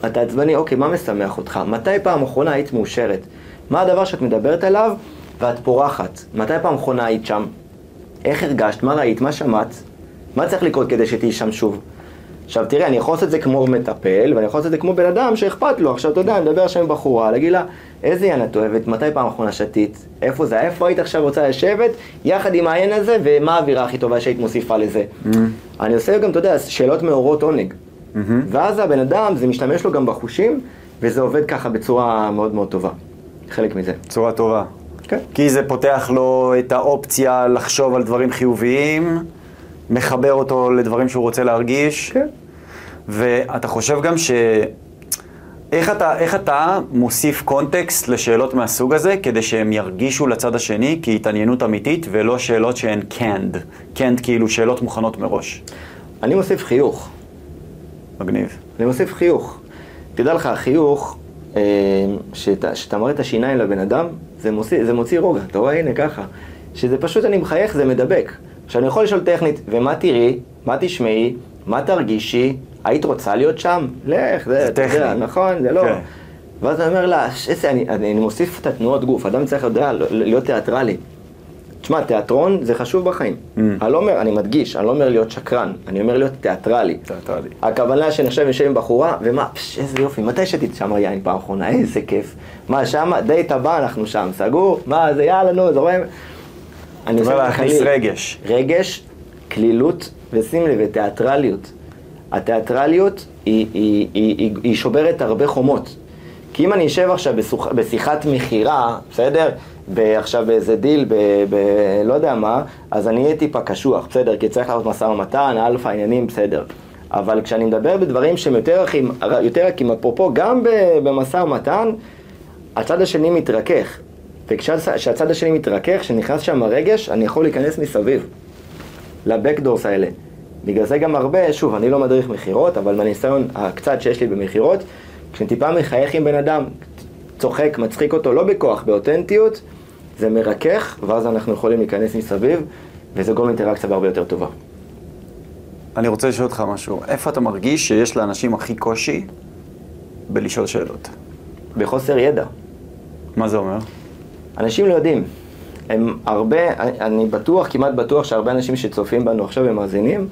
אתה עצבני, אוקיי, מה משמח אותך? מתי פעם אחרונה היית מאושרת? מה הדבר שאת מדברת עליו ואת פורחת? מתי פעם אחרונה היית שם? איך הרגשת? מה ראית? מה שמעת? מה צריך לקרות כדי שתהיי שם שוב? עכשיו תראה, אני יכול לעשות את זה כמו מטפל, ואני יכול לעשות את זה כמו בן אדם שאכפת לו. עכשיו אתה יודע, אני מדבר עכשיו עם בחורה, להגיד לה, איזה יין את אוהבת? מתי פעם אחרונה שתית? איפה זה? איפה היית עכשיו רוצה לשבת? יחד עם העין הזה, ומה האווירה הכי טובה שהיית מוסיפה לזה? אני עושה גם, אתה יודע, שאלות מעוררות עונג. ואז הבן אדם, זה משתמש לו גם בחושים, וזה עובד ככה בצורה מאוד מאוד טובה. חלק מזה. צורה טובה. כן. כי זה פותח לו את האופציה לחשוב על דברים חיוביים, מחבר אותו לדברים שהוא רוצה להרגיש. כן. ואתה חושב גם ש... איך אתה, איך אתה מוסיף קונטקסט לשאלות מהסוג הזה כדי שהם ירגישו לצד השני כהתעניינות אמיתית ולא שאלות שהן canned, canned כאילו שאלות מוכנות מראש. אני מוסיף חיוך. מגניב. אני מוסיף חיוך. תדע לך, החיוך, אה, שאתה, שאתה מראה את השיניים לבן אדם, זה מוציא, זה מוציא רוגע. אתה רואה, הנה ככה. שזה פשוט אני מחייך, זה מדבק. עכשיו, אני יכול לשאול טכנית, ומה תראי? מה תשמעי? מה תרגישי? היית רוצה להיות שם? לך, זה, זה אתה יודע, טכני. נכון, זה לא. כן. ואז אני אומר לה, איזה, אני, אני, אני מוסיף את התנועות גוף, אדם צריך יודע, להיות תיאטרלי. תשמע, תיאטרון זה חשוב בחיים. Mm. אני לא אומר, אני מדגיש, אני לא אומר להיות שקרן, אני אומר להיות תיאטרלי. תיאטרלי. הכוונה שאני עכשיו יושב עם בחורה, ומה, פש, איזה יופי, מתי שתית שם יין פעם אחרונה, איזה כיף. מה, שמה, דייט הבא אנחנו שם, סגור? מה, זה יאללה, נו, זורם. אני אומר עושה להכניס. רגש. רגש, קלילות, ושים לב, תיאטרליות. התיאטרליות היא, היא, היא, היא, היא שוברת הרבה חומות. כי אם אני אשב עכשיו בסוכ... בשיחת מכירה, בסדר? עכשיו באיזה דיל, ב... ב... לא יודע מה, אז אני אהיה טיפה קשוח, בסדר? כי צריך לעשות משא ומתן, אלפא, עניינים, בסדר. אבל כשאני מדבר בדברים שהם יותר רכים, יותר רכים, אפרופו, גם במשא ומתן, הצד השני מתרכך. וכשהצד השני מתרכך, כשנכנס שם הרגש, אני יכול להיכנס מסביב. לבקדורס האלה. בגלל זה גם הרבה, שוב, אני לא מדריך מכירות, אבל מהניסיון הקצת שיש לי במכירות, כשאני טיפה מחייך עם בן אדם, צוחק, מצחיק אותו, לא בכוח, באותנטיות, זה מרכך, ואז אנחנו יכולים להיכנס מסביב, וזה גורם אינטראקציה בהרבה יותר טובה. אני רוצה לשאול אותך משהו. איפה אתה מרגיש שיש לאנשים הכי קושי בלשאול שאלות? בחוסר ידע. מה זה אומר? אנשים לא יודעים. הם הרבה, אני, בטוח, כמעט בטוח שהרבה אנשים שצופים בנו עכשיו ומאזינים,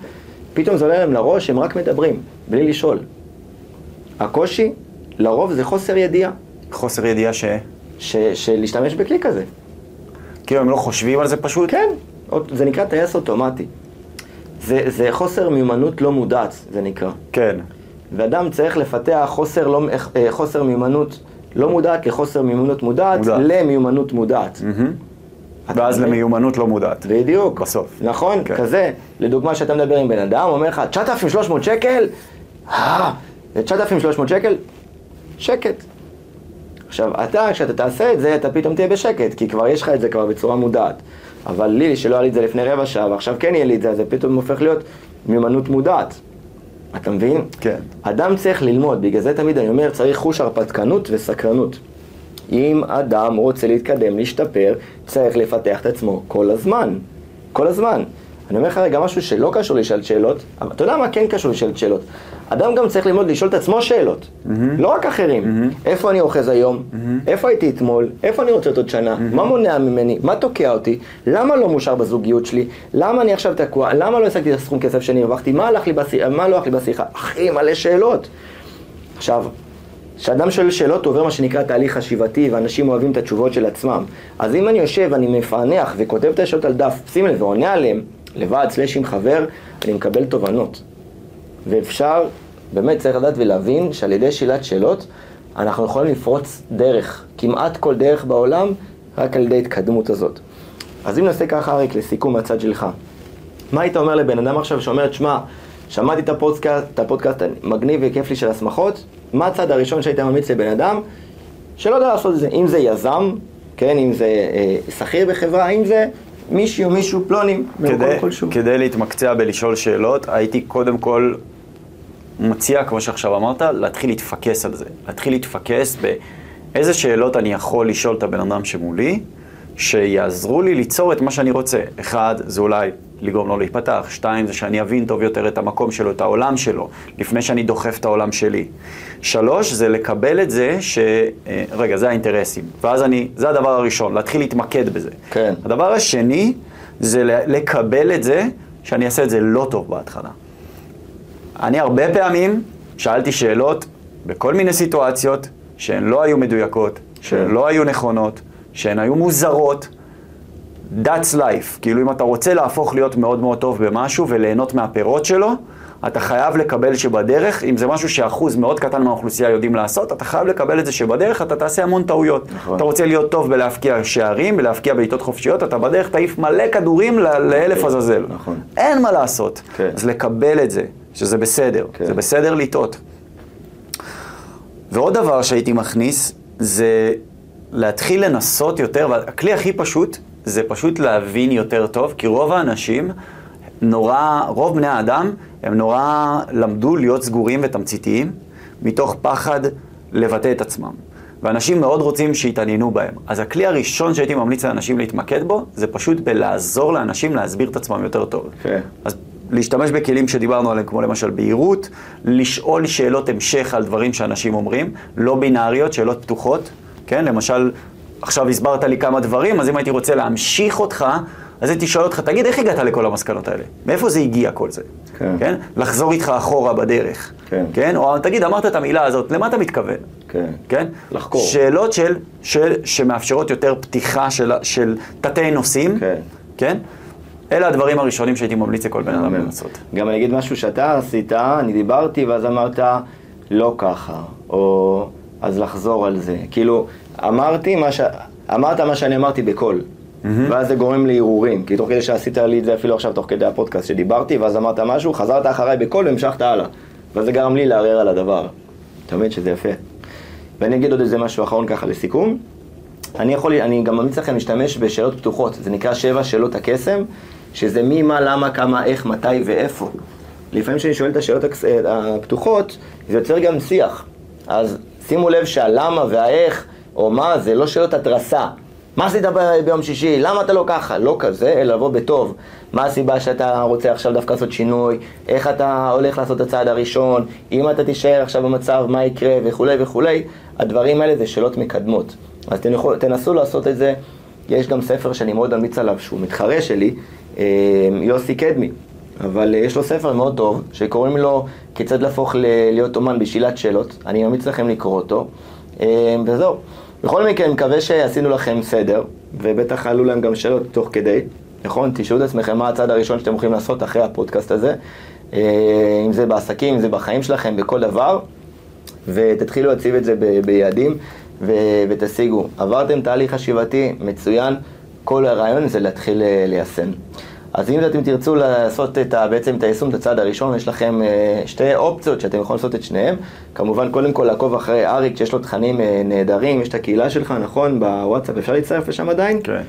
פתאום זה עולה להם לראש, הם רק מדברים, בלי לשאול. הקושי, לרוב זה חוסר ידיעה, חוסר ידיעה ש... ש, של להשתמש בכלי כזה. כאילו הם לא חושבים על זה פשוט? כן, זה נקרא טייס אוטומטי. זה, זה חוסר מיומנות לא מודעת, זה נקרא. כן. ואדם צריך לפתח חוסר, לא, אה, חוסר מיומנות לא מודעת לחוסר מיומנות מודעת, מודעת. למיומנות מודעת. מהמם. ואז? למיומנות לא מודעת. בדיוק. בסוף. נכון, כן. כזה. לדוגמה, שאתה מדבר עם בן אדם, אומר לך, 9,300 שקל? אה, זה 9,300 שקל? שקט. עכשיו, אתה, כשאתה תעשה את זה, אתה פתאום תהיה בשקט, כי כבר יש לך את זה כבר בצורה מודעת. אבל לי, שלא היה לי את זה לפני רבע שעה, ועכשיו כן יהיה לי את זה, אז זה פתאום הופך להיות מיומנות מודעת. אתה מבין? כן. אדם צריך ללמוד, בגלל זה תמיד אני אומר, צריך חוש הרפתקנות וסקרנות. אם אדם רוצה להתקדם, להשתפר, צריך לפתח את עצמו כל הזמן. כל הזמן. אני אומר לך רגע משהו שלא קשור לשאלת שאלות, אבל אתה יודע מה כן קשור לשאלת שאלות? אדם גם צריך ללמוד לשאול את עצמו שאלות, לא רק אחרים. איפה אני אוחז היום? איפה הייתי אתמול? איפה אני רוצה עוד שנה? מה מונע ממני? מה תוקע אותי? למה לא מאושר בזוגיות שלי? למה אני עכשיו תקוע? למה לא השגתי את הסכום כסף שאני הרווחתי? מה הלך לי בשיחה? מה לא הלך לי בשיחה? אחי, מלא שאלות. עכשיו, כשאדם שואל שאלות הוא עובר מה שנקרא תהליך חשיבתי ואנשים אוהבים את התשובות של עצמם. אז אם אני יושב, אני מפענח וכותב את השאלות על דף, שים לב ועונה עליהן, לבד, סלש עם חבר, אני מקבל תובנות. ואפשר, באמת צריך לדעת ולהבין שעל ידי שאלת שאלות, אנחנו יכולים לפרוץ דרך, כמעט כל דרך בעולם, רק על ידי התקדמות הזאת. אז אם נעשה ככה, אריק, לסיכום מהצד שלך. מה היית אומר לבן אדם עכשיו שאומר, שמע, שמעתי את הפודקאסט, את הפודקאסט מגניב וכיף לי של הסמכות, מה הצעד הראשון שהיית ממליץ לבן אדם שלא יודע לעשות את זה? אם זה יזם, כן, אם זה אה, שכיר בחברה, אם זה מישהי או מישהו פלוני, כדי. כדי להתמקצע בלשאול שאלות, הייתי קודם כל מציע, כמו שעכשיו אמרת, להתחיל להתפקס על זה. להתחיל להתפקס באיזה שאלות אני יכול לשאול את הבן אדם שמולי, שיעזרו לי ליצור את מה שאני רוצה. אחד, זה אולי לגרום לו להיפתח. שתיים, זה שאני אבין טוב יותר את המקום שלו, את העולם שלו, לפני שאני דוחף את העולם שלי. שלוש, זה לקבל את זה ש... אה, רגע, זה האינטרסים. ואז אני, זה הדבר הראשון, להתחיל להתמקד בזה. כן. הדבר השני, זה לקבל את זה שאני אעשה את זה לא טוב בהתחלה. אני הרבה פעמים שאלתי שאלות בכל מיני סיטואציות שהן לא היו מדויקות, שהן כן. לא היו נכונות, שהן היו מוזרות. That's life. כאילו אם אתה רוצה להפוך להיות מאוד מאוד טוב במשהו וליהנות מהפירות שלו, אתה חייב לקבל שבדרך, אם זה משהו שאחוז מאוד קטן מהאוכלוסייה יודעים לעשות, אתה חייב לקבל את זה שבדרך אתה תעשה המון טעויות. נכון. אתה רוצה להיות טוב בלהבקיע שערים, בלהבקיע בעיטות חופשיות, אתה בדרך תעיף מלא כדורים לאלף עזאזל. נכון. אין מה לעשות. כן. אז לקבל את זה, שזה בסדר. כן. זה בסדר לטעות. ועוד דבר שהייתי מכניס, זה להתחיל לנסות יותר, והכלי הכי פשוט, זה פשוט להבין יותר טוב, כי רוב האנשים, נורא, רוב בני האדם, הם נורא למדו להיות סגורים ותמציתיים, מתוך פחד לבטא את עצמם. ואנשים מאוד רוצים שיתעניינו בהם. אז הכלי הראשון שהייתי ממליץ לאנשים להתמקד בו, זה פשוט בלעזור לאנשים להסביר את עצמם יותר טוב. כן. אז להשתמש בכלים שדיברנו עליהם, כמו למשל בהירות, לשאול שאלות המשך על דברים שאנשים אומרים, לא בינאריות, שאלות פתוחות, כן? למשל, עכשיו הסברת לי כמה דברים, אז אם הייתי רוצה להמשיך אותך, אז הייתי שואל אותך, תגיד, איך הגעת לכל המסקנות האלה? מאיפה זה הגיע כל זה? כן. כן? לחזור איתך אחורה בדרך. כן. כן? או תגיד, אמרת את המילה הזאת, למה אתה מתכוון? כן. כן? לחקור. שאלות של, של, שמאפשרות יותר פתיחה של, של תתי נושאים. כן. כן? אלה הדברים הראשונים שהייתי ממליץ לכל בן אדם. לנסות. גם אני אגיד משהו שאתה עשית, אני דיברתי ואז אמרת, לא ככה, או אז לחזור על זה. כאילו, אמרתי מה ש... אמרת מה שאני אמרתי בקול. ואז זה גורם להרהורים, כי תוך כדי שעשית לי את זה אפילו עכשיו תוך כדי הפודקאסט שדיברתי, ואז אמרת משהו, חזרת אחריי בקול והמשכת הלאה. ואז זה גרם לי לערער על הדבר. אתה מבין שזה יפה. ואני אגיד עוד איזה משהו אחרון ככה לסיכום. אני יכול, אני גם ממליץ לכם להשתמש בשאלות פתוחות, זה נקרא שבע שאלות הקסם, שזה מי, מה, למה, כמה, איך, מתי ואיפה. לפעמים כשאני שואל את השאלות הקס- הפתוחות, זה יוצר גם שיח. אז שימו לב שהלמה והאיך, או מה, זה לא שאלות התרסה. מה עשית ביום שישי? למה אתה לא ככה? לא כזה, אלא לבוא בטוב. מה הסיבה שאתה רוצה עכשיו דווקא לעשות שינוי? איך אתה הולך לעשות את הצעד הראשון? אם אתה תישאר עכשיו במצב, מה יקרה? וכולי וכולי. הדברים האלה זה שאלות מקדמות. אז תנסו, תנסו לעשות את זה. יש גם ספר שאני מאוד ממליץ עליו, שהוא מתחרה שלי, אה, יוסי קדמי. אבל אה, יש לו ספר מאוד טוב, שקוראים לו כיצד להפוך להיות אומן בשאלת שאלות. אני ממליץ לכם לקרוא אותו. אה, וזהו. בכל מקרה, אני מקווה שעשינו לכם סדר, ובטח עלו להם גם שאלות תוך כדי. נכון? תשאלו את עצמכם מה הצעד הראשון שאתם הולכים לעשות אחרי הפודקאסט הזה. אה, אם זה בעסקים, אם זה בחיים שלכם, בכל דבר. ותתחילו להציב את זה ב- ביעדים ו- ותשיגו. עברתם תהליך חשיבתי מצוין, כל הרעיון זה להתחיל אה, ליישם. אז אם אתם תרצו לעשות את ה, בעצם את היישום, את הצעד הראשון, יש לכם אה, שתי אופציות שאתם יכולים לעשות את שניהם. כמובן, קודם כל לעקוב אחרי אריק, שיש לו תכנים אה, נהדרים, יש את הקהילה שלך, נכון? בוואטסאפ, אפשר להצטרף לשם עדיין? כן.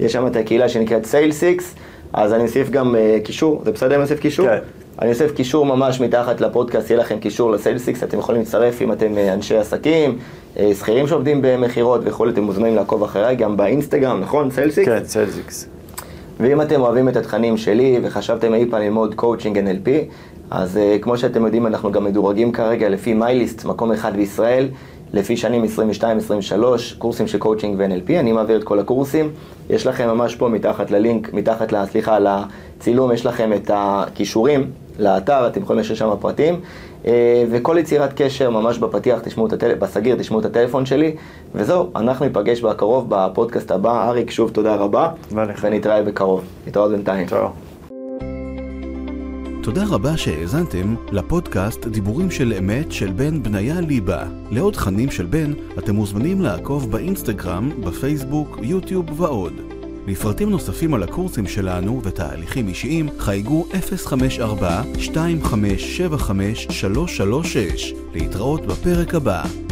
יש שם את הקהילה שנקראת סיילסיקס, אז אני אוסיף גם אה, קישור, זה בסדר אם אני אוסיף קישור? כן. אני אוסיף קישור ממש מתחת לפודקאסט, יהיה לכם קישור לסיילסיקס, אתם יכולים להצטרף אם אתם אנשי עסקים, שכירים שעובדים במכירות וכולי, אתם מוזמנים לעקוב אחריי, גם באינסטגרם, נכון? סיילסיקס? כן, סלזיקס. ואם אתם אוהבים את התכנים שלי וחשבתם אי פעם ללמוד coaching NLP, אז uh, כמו שאתם יודעים, אנחנו גם מדורגים כרגע לפי מייליסט, מקום אחד בישראל, לפי שנים 22-23, קורסים של קואוצ'ינג ו-NLP, אני מעביר את כל הקורסים. יש לכם ממש פה מתחת ללינק, מתחת, ל- סליחה, לצילום, יש לכם את הקישורים לאתר, אתם יכולים לשאול שם פרטים. אה, וכל יצירת קשר, ממש בפתיח, תשמעו את הטל... בסגיר, תשמעו את הטלפון שלי. וזהו, אנחנו ניפגש בקרוב בפודקאסט הבא. אריק, שוב תודה רבה. תודה. ונתראה בקרוב. נתראות בינתיים. טוב. תודה רבה שהאזנתם לפודקאסט דיבורים של אמת של בן בניה ליבה. לעוד תכנים של בן אתם מוזמנים לעקוב באינסטגרם, בפייסבוק, יוטיוב ועוד. לפרטים נוספים על הקורסים שלנו ותהליכים אישיים חייגו 054-2575-336 להתראות בפרק הבא.